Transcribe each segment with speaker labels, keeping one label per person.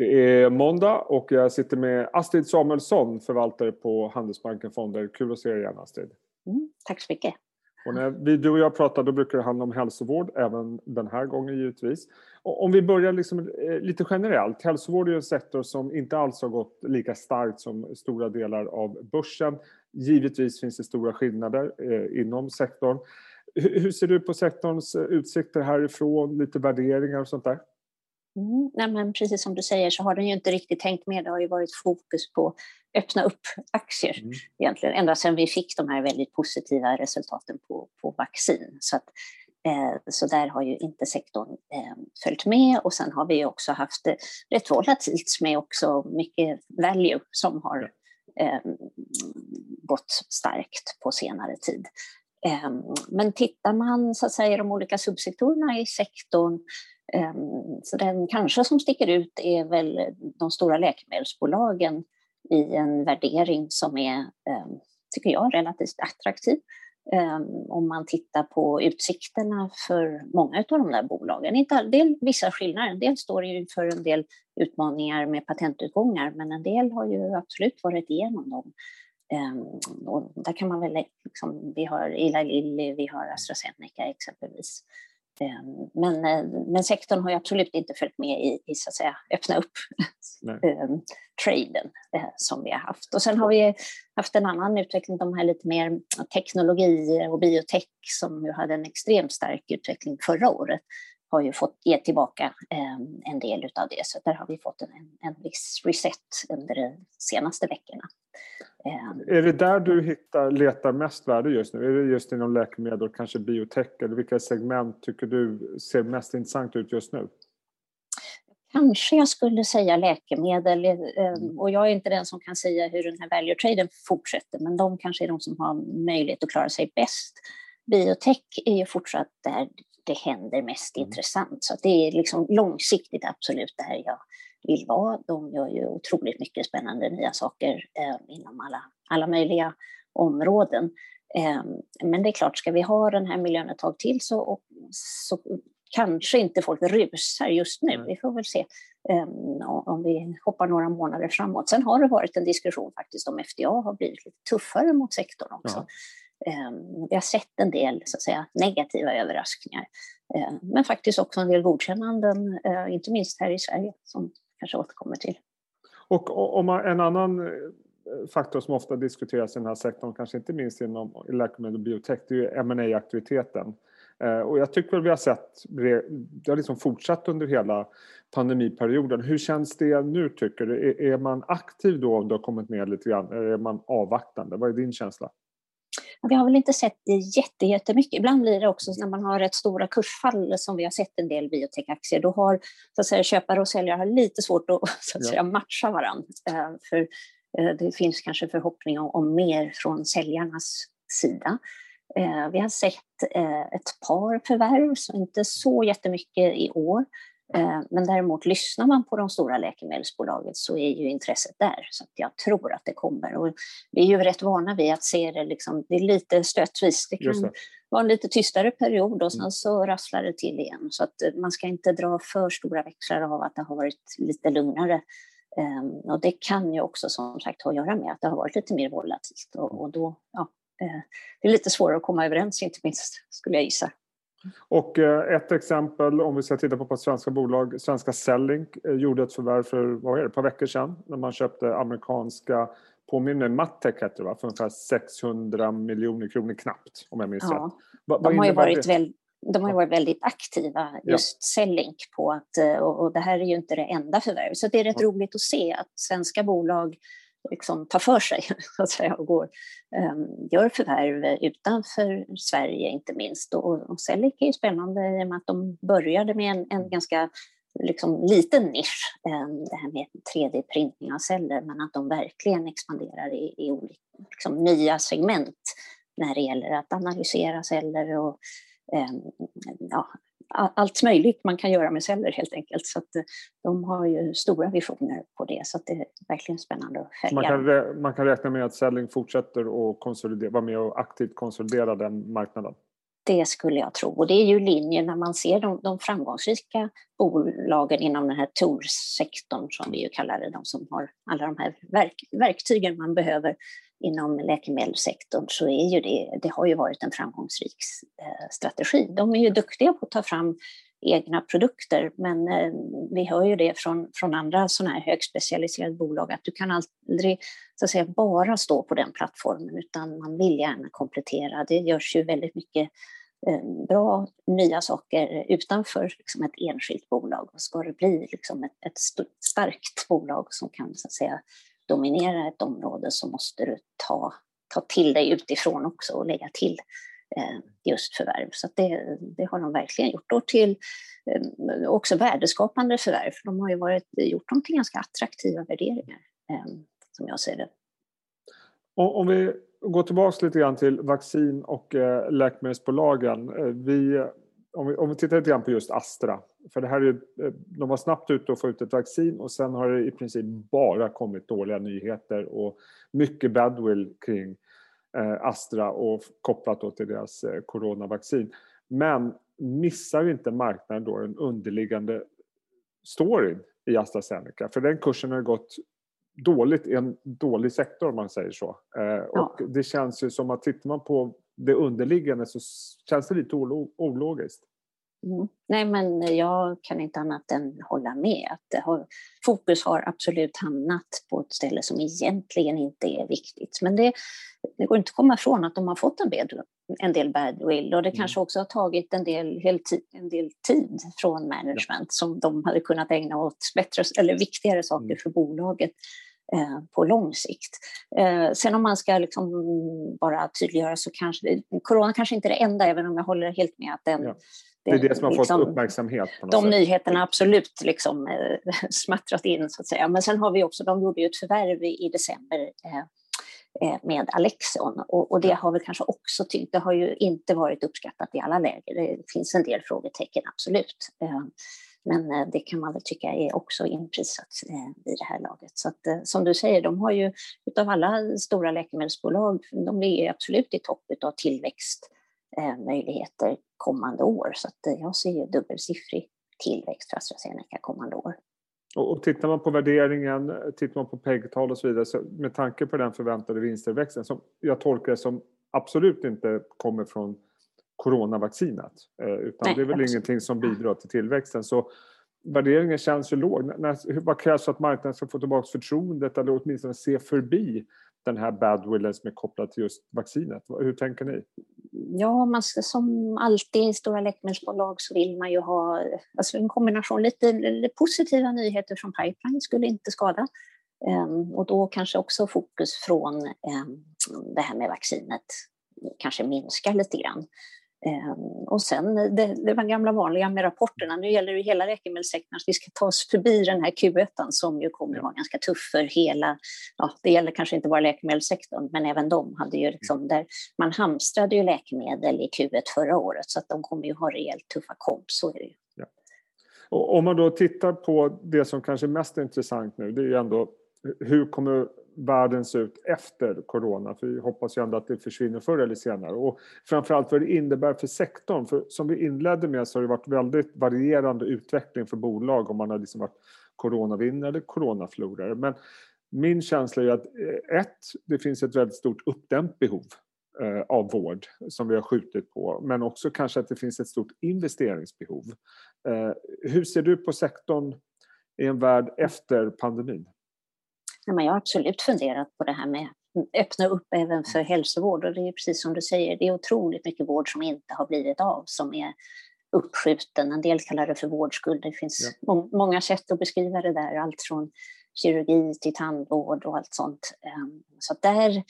Speaker 1: Det är måndag och jag sitter med Astrid Samuelsson, förvaltare på Handelsbanken Fonder. Kul att se dig igen Astrid.
Speaker 2: Mm, tack så mycket.
Speaker 1: Och när vi, du och jag pratar då brukar det handla om hälsovård, även den här gången givetvis. Och om vi börjar liksom, eh, lite generellt. Hälsovård är en sektor som inte alls har gått lika starkt som stora delar av börsen. Givetvis finns det stora skillnader eh, inom sektorn. Hur, hur ser du på sektorns eh, utsikter härifrån? Lite värderingar och sånt där?
Speaker 2: Mm, nej, men precis som du säger så har den ju inte riktigt tänkt med. Det har ju varit fokus på öppna upp aktier mm. egentligen ända sedan vi fick de här väldigt positiva resultaten på, på vaccin. Så, att, eh, så där har ju inte sektorn eh, följt med och sen har vi också haft det rätt volatilt med också mycket value som har eh, gått starkt på senare tid. Ehm, men tittar man så att säga, de olika subsektorerna i sektorn ehm, så den kanske som sticker ut är väl de stora läkemedelsbolagen i en värdering som är, ehm, tycker jag, relativt attraktiv. Om man tittar på utsikterna för många av de där bolagen. Inte det är vissa skillnader. En del står inför en del utmaningar med patentutgångar men en del har ju absolut varit igenom dem. Och där kan man väl, liksom, vi har Eli Lilly, vi har AstraZeneca exempelvis. Ehm, men, eh, men sektorn har ju absolut inte följt med i, i så att säga, öppna upp um, traden eh, som vi har haft. Och sen har vi haft en annan utveckling, de här lite mer teknologi och biotech som ju hade en extremt stark utveckling förra året har ju fått ge tillbaka en del av det. Så där har vi fått en, en viss reset under de senaste veckorna.
Speaker 1: Är det där du hittar, letar mest värde just nu? Är det just inom läkemedel och kanske biotech? Eller vilka segment tycker du ser mest intressant ut just nu?
Speaker 2: Kanske jag skulle säga läkemedel eh, mm. och jag är inte den som kan säga hur den här value traden fortsätter men de kanske är de som har möjlighet att klara sig bäst. Biotech är ju fortsatt där det händer mest mm. intressant. Så det är liksom långsiktigt absolut där jag vill vara. De gör ju otroligt mycket spännande nya saker eh, inom alla, alla möjliga områden. Eh, men det är klart, ska vi ha den här miljön ett tag till så, och, så kanske inte folk rusar just nu. Mm. Vi får väl se um, om vi hoppar några månader framåt. Sen har det varit en diskussion faktiskt om FDA har blivit lite tuffare mot sektorn också. Ja. Ehm, vi har sett en del så att säga, negativa överraskningar, ehm, men faktiskt också en del godkännanden, eh, inte minst här i Sverige, som kanske återkommer till.
Speaker 1: Och om en annan eh, faktor som ofta diskuteras i den här sektorn, kanske inte minst inom läkemedel och biotech, det är ju ma aktiviteten eh, Och jag tycker väl vi har sett, det har liksom fortsatt under hela pandemiperioden. Hur känns det nu tycker du? E-, är man aktiv då om det har kommit ner lite grann? Eller är man avvaktande? Vad är din känsla?
Speaker 2: Vi har väl inte sett det jättemycket. Ibland blir det också när man har rätt stora kursfall som vi har sett en del biotechaktier. Då har så att säga, köpare och säljare har lite svårt att, så att säga, matcha varandra. Eh, för eh, det finns kanske förhoppning om, om mer från säljarnas sida. Eh, vi har sett ett par förvärv, så inte så jättemycket i år. Eh, men däremot lyssnar man på de stora läkemedelsbolagen så är ju intresset där. Så jag tror att det kommer. Och vi är ju rätt vana vid att se det, liksom, det är lite stötvis. Det kan det. vara en lite tystare period och sen mm. så rasslar det till igen. Så att eh, man ska inte dra för stora växlar av att det har varit lite lugnare. Um, och det kan ju också som sagt ha att göra med att det har varit lite mer volatilt och, och då, ja, uh, det är lite svårare att komma överens inte minst, skulle jag gissa.
Speaker 1: Och eh, ett exempel om vi ska titta på svenska bolag, svenska Sellink eh, gjorde ett förvärv för vad är det, ett par veckor sedan när man köpte amerikanska påminner Mattec hette det va? för ungefär 600 miljoner kronor knappt om jag minns ja. rätt.
Speaker 2: Va, de, har ju varit väl, de har ju varit väldigt aktiva, just ja. Sellink, på att, eh, och, och, det här är ju inte det enda förvärvet. Så det är rätt ja. roligt att se att svenska bolag liksom tar för sig så att säga, och går, um, gör förvärv utanför Sverige inte minst. Och, och Sellic är ju spännande i och med att de började med en, en ganska liksom, liten nisch, um, det här med 3D-printning av celler, men att de verkligen expanderar i, i olika, liksom, nya segment när det gäller att analysera celler och um, ja, allt möjligt man kan göra med celler helt enkelt. Så eh, de har ju stora visioner på det så det är verkligen spännande att följa.
Speaker 1: Man kan, man kan räkna med att Selling fortsätter att konsolidera, vara med och aktivt konsolidera den marknaden?
Speaker 2: Det skulle jag tro. Och det är ju linjen när man ser de, de framgångsrika bolagen inom den här TOR-sektorn som vi ju kallar det, de som har alla de här verk, verktygen man behöver inom läkemedelssektorn så är ju det, det har ju varit en framgångsrik eh, strategi. De är ju duktiga på att ta fram egna produkter men eh, vi hör ju det från, från andra sådana här högspecialiserade bolag att du kan aldrig så att säga, bara stå på den plattformen utan man vill gärna komplettera. Det görs ju väldigt mycket eh, bra nya saker utanför liksom ett enskilt bolag. Och ska det bli liksom ett, ett starkt bolag som kan så att säga, dominera ett område så måste du ta, ta till dig utifrån också och lägga till eh, Eh, just förvärv. Så det, det, har de verkligen gjort. Och till eh, också värdeskapande förvärv, för de har ju varit, gjort dem till ganska attraktiva värderingar, eh, som jag ser det.
Speaker 1: Om vi går tillbaka lite grann till vaccin och läkemedelsbolagen. Vi om vi, om vi tittar lite grann på just Astra, för det här är, de var snabbt ute och få ut ett vaccin och sen har det i princip bara kommit dåliga nyheter och mycket badwill kring Astra och kopplat då till deras eh, coronavaccin. Men missar inte marknaden då den underliggande storyn i AstraZeneca? För den kursen har gått dåligt i en dålig sektor om man säger så. Och ja. det känns ju som att tittar man på det underliggande så känns det lite ologiskt.
Speaker 2: Mm. Nej, men jag kan inte annat än hålla med. Att har, fokus har absolut hamnat på ett ställe som egentligen inte är viktigt. Men det, det går inte att komma ifrån att de har fått en, bed, en del badwill och det mm. kanske också har tagit en del, en del tid från management ja. som de hade kunnat ägna åt bättre, eller viktigare saker mm. för bolaget. Eh, på lång sikt. Eh, sen om man ska liksom bara tydliggöra så kanske corona kanske inte är det enda, även om jag håller helt med att den
Speaker 1: ja. Det är det som har liksom, fått uppmärksamhet.
Speaker 2: de sätt. nyheterna absolut liksom, eh, smattrat in, så att säga. Men sen har vi också, de gjorde ju ett förvärv i, i december eh, med Alexion och, och, det har vi kanske också tyckt, det har ju inte varit uppskattat i alla läger. Det finns en del frågetecken, absolut. Men det kan man väl tycka är också inprisat i det här laget. Så att, som du säger, de har ju utav alla stora läkemedelsbolag, de ligger absolut i topp av tillväxtmöjligheter kommande år. Så att jag ser ju dubbelsiffrig tillväxt för AstraZeneca kommande år.
Speaker 1: Och, tittar man på värderingen, tittar man på PEG-tal och så vidare, så med tanke på den förväntade vinsttillväxten som jag tolkar det som absolut inte kommer från coronavaccinet. Eh, utan Nej, det är väl absolut. ingenting som bidrar till tillväxten. Så värderingen känns ju låg. När, vad krävs för att marknaden ska få tillbaka förtroendet eller åtminstone se förbi den här badwillen som är kopplad till just vaccinet? Hur tänker ni?
Speaker 2: Ja, man ska, som alltid i stora läkemedelsbolag så vill man ju ha alltså en kombination, lite, lite positiva nyheter från pipeline skulle inte skada. Um, och då kanske också fokus från um, det här med vaccinet kanske minskar lite grann. Ehm, och sen det, det var gamla vanliga med rapporterna. Nu gäller det hela läkemedelssektorn att vi ska ta oss förbi den här Q1 som ju kommer att vara ganska tuff för hela, ja, det gäller kanske inte bara läkemedelssektorn, men även de hade ju liksom där, man hamstrade ju läkemedel i Q1 förra året så att de kommer ju ha rejält tuffa komp, så är det ju. Ja.
Speaker 1: Och om man då tittar på det som kanske är mest intressant nu, det är ju ändå hur kommer världen se ut efter corona? För vi hoppas ju ändå att det försvinner förr eller senare. Och framförallt vad det innebär för sektorn. För som vi inledde med så har det varit väldigt varierande utveckling för bolag om man har liksom varit coronavinnare eller coronaflorare. Men min känsla är att eh, ett, det finns ett väldigt stort uppdämt behov eh, av vård som vi har skjutit på, men också kanske att det finns ett stort investeringsbehov. Eh, hur ser du på sektorn i en värld efter pandemin?
Speaker 2: Men jag har absolut funderat på det här med att öppna upp även för hälsovård. Och det är precis som du säger, det är otroligt mycket vård som inte har blivit av, som är uppskjuten. En del kallar det för vårdskuld. Det finns ja. många sätt att beskriva det där, allt från kirurgi till tandvård och allt sånt. Ehm, så där,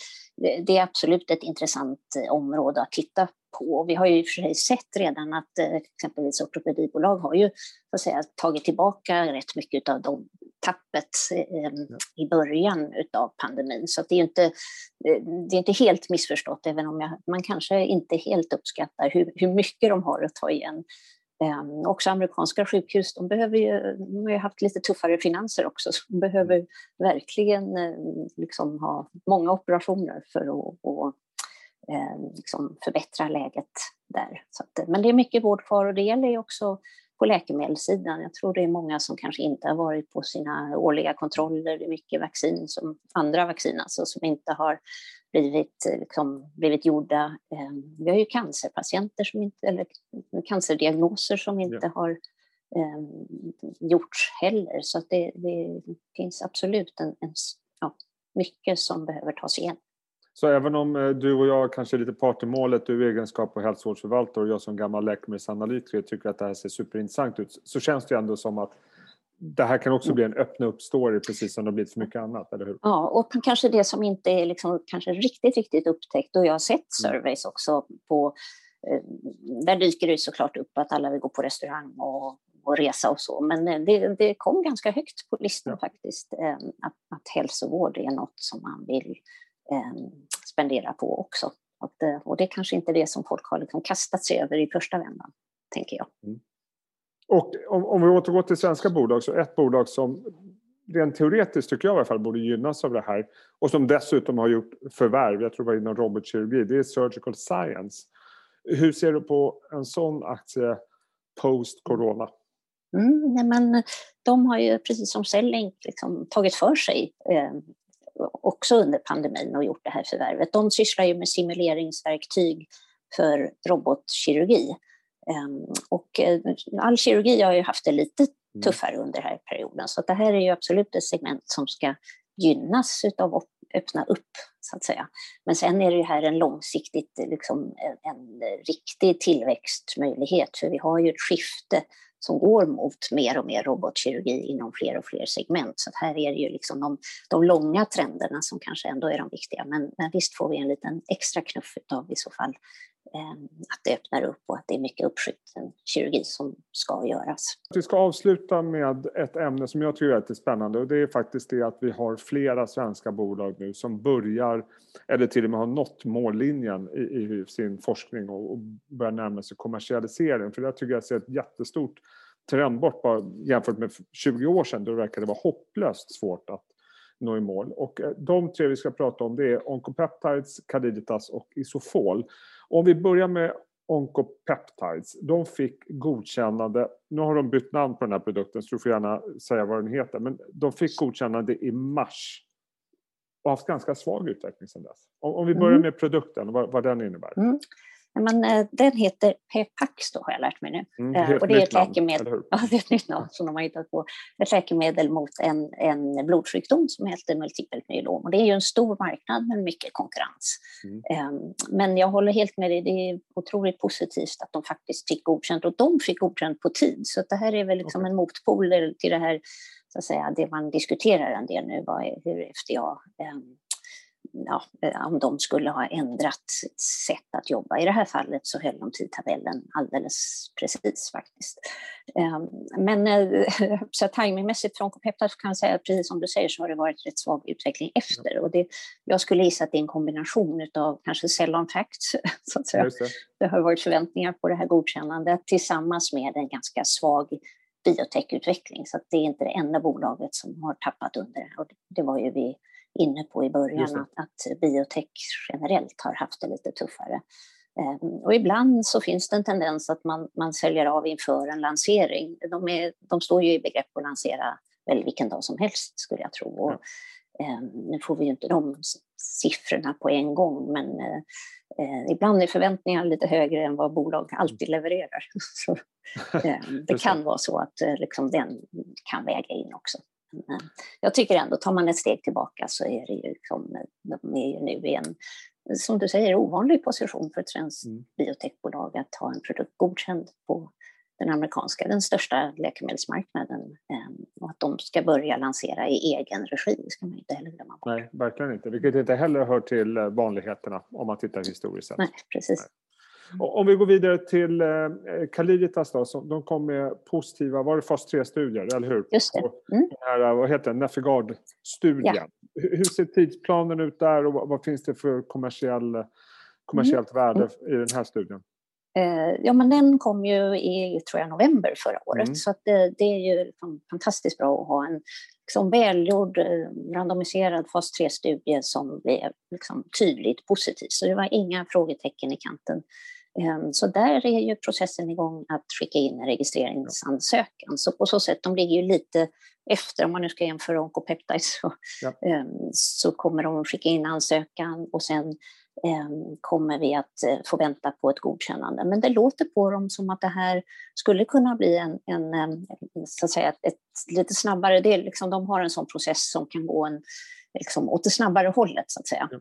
Speaker 2: det är absolut ett intressant eh, område att titta på. Vi har ju i och för sig sett redan att eh, exempelvis ortopedibolag har ju så att säga, tagit tillbaka rätt mycket av de tappet eh, i början av pandemin. Så det är inte, eh, det är inte helt missförstått, även om jag, man kanske inte helt uppskattar hur, hur mycket de har att ta igen. Också amerikanska sjukhus, de, behöver ju, de har ju haft lite tuffare finanser också, så de behöver verkligen eh, liksom ha många operationer för att och, liksom förbättra läget där. Att, men det är mycket vård kvar och det gäller också på läkemedelssidan. Jag tror det är många som kanske inte har varit på sina årliga kontroller. Det är mycket vaccin, som, andra vaccin alltså, som inte har blivit, liksom, blivit gjorda. Ehm, vi har ju cancerpatienter som inte, eller cancerdiagnoser som inte ja. har eh, gjorts heller. Så det, det finns absolut en, en, ja, mycket som behöver tas igen.
Speaker 1: Så även om eh, du och jag kanske är lite part i målet, du i egenskap av hälsovårdsförvaltare och jag som gammal läkemedelsanalytiker tycker att det här ser superintressant ut, så känns det ändå som att det här kan också bli en öppna upp-story precis som det har blivit för mycket annat, eller hur?
Speaker 2: Ja, och kanske det som inte är liksom, kanske riktigt, riktigt upptäckt, och jag har sett mm. surveys också på eh, där dyker det såklart upp att alla vill gå på restaurang och, och resa och så, men eh, det, det kom ganska högt på listan ja. faktiskt, att, att hälsovård är något som man vill spendera på också. Att, eh, och det är kanske inte det som folk har liksom kastat sig över i första vändan, tänker jag. Mm.
Speaker 1: Och om, om vi återgår till svenska bolag, så ett bolag som rent teoretiskt tycker jag i alla fall borde gynnas av det här och som dessutom har gjort förvärv, jag tror det var inom robotkirurgi, det är Surgical Science. Hur ser du på en sån aktie post-corona?
Speaker 2: Mm, nej men, de har ju precis som Cellink liksom tagit för sig eh, också under pandemin och gjort det här förvärvet. De sysslar ju med simuleringsverktyg för robotkirurgi. Ehm, och eh, all kirurgi har ju haft det lite mm. tuffare under den här perioden så det här är ju absolut ett segment som ska gynnas av att öppna upp, så att säga. Men sen är det ju här en långsiktigt liksom, en, en riktig tillväxtmöjlighet för vi har ju ett skifte som går mot mer och mer robotkirurgi inom fler och fler segment. Så här är det ju liksom de, de långa trenderna som kanske ändå är de viktiga. Men, men visst får vi en liten extra knuff av i så fall eh, att det öppnar upp och att det är mycket uppskjuten kirurgi som ska göras.
Speaker 1: Vi ska avsluta med ett ämne som jag tycker är lite spännande och det är faktiskt det att vi har flera svenska bolag nu som börjar eller till och med har nått mållinjen i, i sin forskning och, och börjar närma sig kommersialisering. För jag tycker jag ser ett jättestort trendbrott bara jämfört med 20 år sedan då det verkade vara hopplöst svårt att nå i mål. Och eh, de tre vi ska prata om det är Oncopeptides, Cadiditas och Isofol. Om vi börjar med Oncopeptides. De fick godkännande, nu har de bytt namn på den här produkten så du får gärna säga vad den heter, men de fick godkännande i mars och haft ganska svag utveckling sedan dess. Om, om vi börjar mm. med produkten och vad, vad den innebär. Mm.
Speaker 2: Men, eh, den heter Pepax då har jag lärt mig nu. Mm, eh, och det är ett läkemedel, ja, det är ett nytt namn som de har hittat på. Ett läkemedel mot en, en blodsjukdom som heter multipelt myelom. Och det är ju en stor marknad med mycket konkurrens. Mm. Eh, men jag håller helt med dig, det är otroligt positivt att de faktiskt fick godkänt och de fick godkänt på tid. Så det här är väl liksom okay. en motpol till det här så att säga, det man diskuterar en del nu, vad är, hur FDA eh, ja, eh, om de skulle ha ändrat sitt sätt att jobba. I det här fallet så höll de tidtabellen alldeles precis faktiskt. Ehm, men eh, så timingmässigt från Copepta kan jag säga, precis som du säger, så har det varit rätt svag utveckling efter. Och det, jag skulle gissa att det är en kombination av kanske sell on facts, så att säga. Det. det har varit förväntningar på det här godkännandet tillsammans med en ganska svag biotechutveckling. Så det är inte det enda bolaget som har tappat under det. Och det var ju vi inne på i början, att, att biotech generellt har haft det lite tuffare. Ehm, och ibland så finns det en tendens att man, man säljer av inför en lansering. De, är, de står ju i begrepp att lansera väl vilken dag som helst skulle jag tro. Och, eh, nu får vi ju inte de siffrorna på en gång men eh, eh, ibland är förväntningarna lite högre än vad bolag alltid levererar. så, eh, det kan vara så att eh, liksom, den kan väga in också. Jag tycker ändå, tar man ett steg tillbaka så är det ju som, de är ju nu i en, som du säger, ovanlig position för ett svenskt mm. biotechbolag att ha en produkt godkänd på den amerikanska, den största läkemedelsmarknaden ehm, och att de ska börja lansera i egen regi, det ska man inte heller glömma bort.
Speaker 1: Nej, verkligen inte, vilket inte heller hör till eh, vanligheterna om man tittar historiskt sett.
Speaker 2: Nej, precis. Nej.
Speaker 1: Om vi går vidare till eh, Caliditas då, så de kom med positiva, var det fas 3-studier, eller hur?
Speaker 2: Just det. Mm.
Speaker 1: Den här, vad heter den, Nefigard-studien. Ja. Hur ser tidsplanen ut där och vad, finns det för kommersiell, kommersiellt mm. värde mm. i den här studien?
Speaker 2: Eh, ja, men den kom ju i, tror jag, november förra året. Mm. Så det, det, är ju fantastiskt bra att ha en liksom välgjord, eh, randomiserad fas 3-studie som blev liksom tydligt positiv. Så det var inga frågetecken i kanten. Ehm, så där är ju processen igång att skicka in en registreringsansökan. Så på så sätt, de ligger ju lite efter, om man nu ska jämföra Oncopeptides, så, ja. Ehm, så kommer de skicka in ansökan och sen Ehm, kommer vi att eh, få vänta på ett godkännande. Men det låter på dem som att det här skulle kunna bli en, en, en så att säga, ett, ett lite snabbare, det liksom, de har en sån process som kan gå en, liksom, åt det snabbare hållet så att säga. Ja.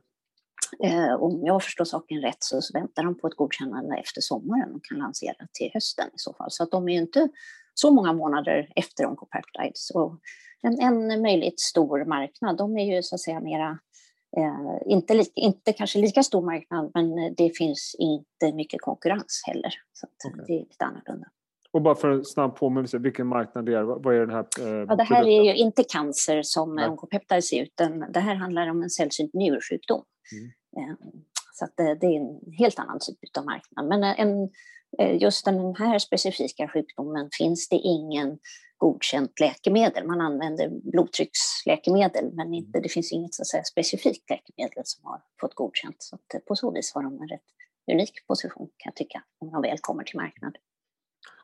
Speaker 2: Eh, om jag förstår saken rätt så, så väntar de på ett godkännande efter sommaren och kan lansera till hösten i så fall. Så att de är ju inte så många månader efter Oncopeptides. Och en, en möjligt stor marknad, de är ju så att säga mera Eh, inte, li, inte kanske lika stor marknad, men det finns inte mycket konkurrens heller. Så okay. det är lite annorlunda.
Speaker 1: Och bara för en snabb påminnelse, vilken marknad det är? Vad är den här
Speaker 2: eh, ja, Det här är ju inte cancer som Nej. onkopeptides är, utan det här handlar om en sällsynt njursjukdom. Mm. Eh, så det, det, är en helt annan typ av marknad. Men en, eh, just den här specifika sjukdomen finns det ingen godkänt läkemedel. Man använder blodtrycksläkemedel men mm. inte, det finns inget så att säga, specifikt läkemedel som har fått godkänt. Så att på så vis har de en rätt unik position kan jag tycka, om de väl kommer till marknad.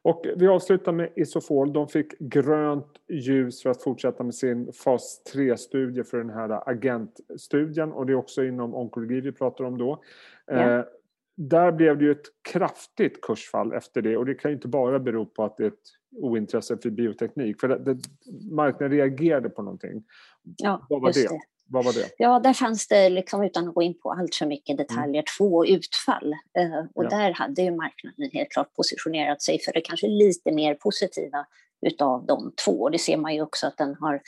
Speaker 1: Och vi avslutar med Isofol. De fick grönt ljus för att fortsätta med sin fas 3-studie för den här agentstudien och det är också inom onkologi vi pratar om då. Ja. Eh, där blev det ju ett kraftigt kursfall efter det och det kan ju inte bara bero på att det är ett ointresse för bioteknik. För det, det, marknaden reagerade på någonting.
Speaker 2: Ja, Vad var det? det?
Speaker 1: Vad var det?
Speaker 2: Ja, där fanns det, liksom, utan att gå in på allt för mycket detaljer, mm. två utfall. Uh, och ja. där hade ju marknaden helt klart positionerat sig för det kanske lite mer positiva utav de två. Det ser man ju också att den har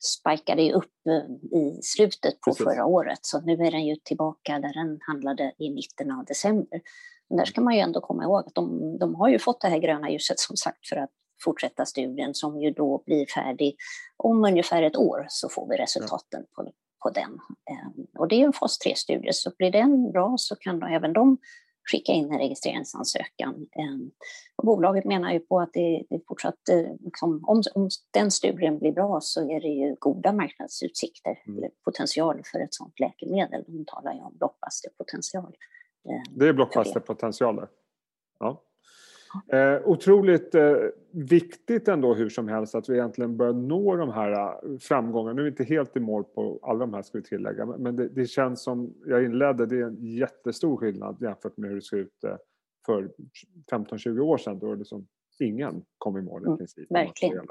Speaker 2: spikade upp uh, i slutet på Precis. förra året. Så nu är den ju tillbaka där den handlade i mitten av december. Men där ska man ju ändå komma ihåg att de, de har ju fått det här gröna ljuset som sagt för att fortsätta studien som ju då blir färdig om ungefär ett år så får vi resultaten ja. på, på den. Ehm, och det är en fas 3-studie så blir den bra så kan då även de skicka in en registreringsansökan. Ehm, och bolaget menar ju på att det, det fortsatt, eh, liksom, om, om den studien blir bra så är det ju goda marknadsutsikter, mm. potential för ett sådant läkemedel. De talar ju om blockbusterpotential.
Speaker 1: Ehm, det är blockbusterpotential Ja. Eh, otroligt eh, viktigt ändå hur som helst att vi egentligen börjar nå de här eh, framgångarna. Nu är vi inte helt i mål på alla de här ska vi tillägga, men det, det, känns som jag inledde, det är en jättestor skillnad jämfört med hur det såg ut eh, för 15-20 år sedan då liksom ingen kom i mål i mm, princip.
Speaker 2: Mm, verkligen.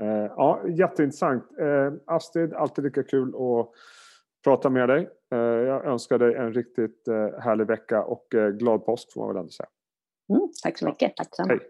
Speaker 1: Eh, ja, jätteintressant. Eh, Astrid, alltid lika kul att prata med dig. jag önskar dig en riktigt härlig vecka och glad påsk får man väl ändå säga.
Speaker 2: Mm, tack så mycket. Tack så mycket.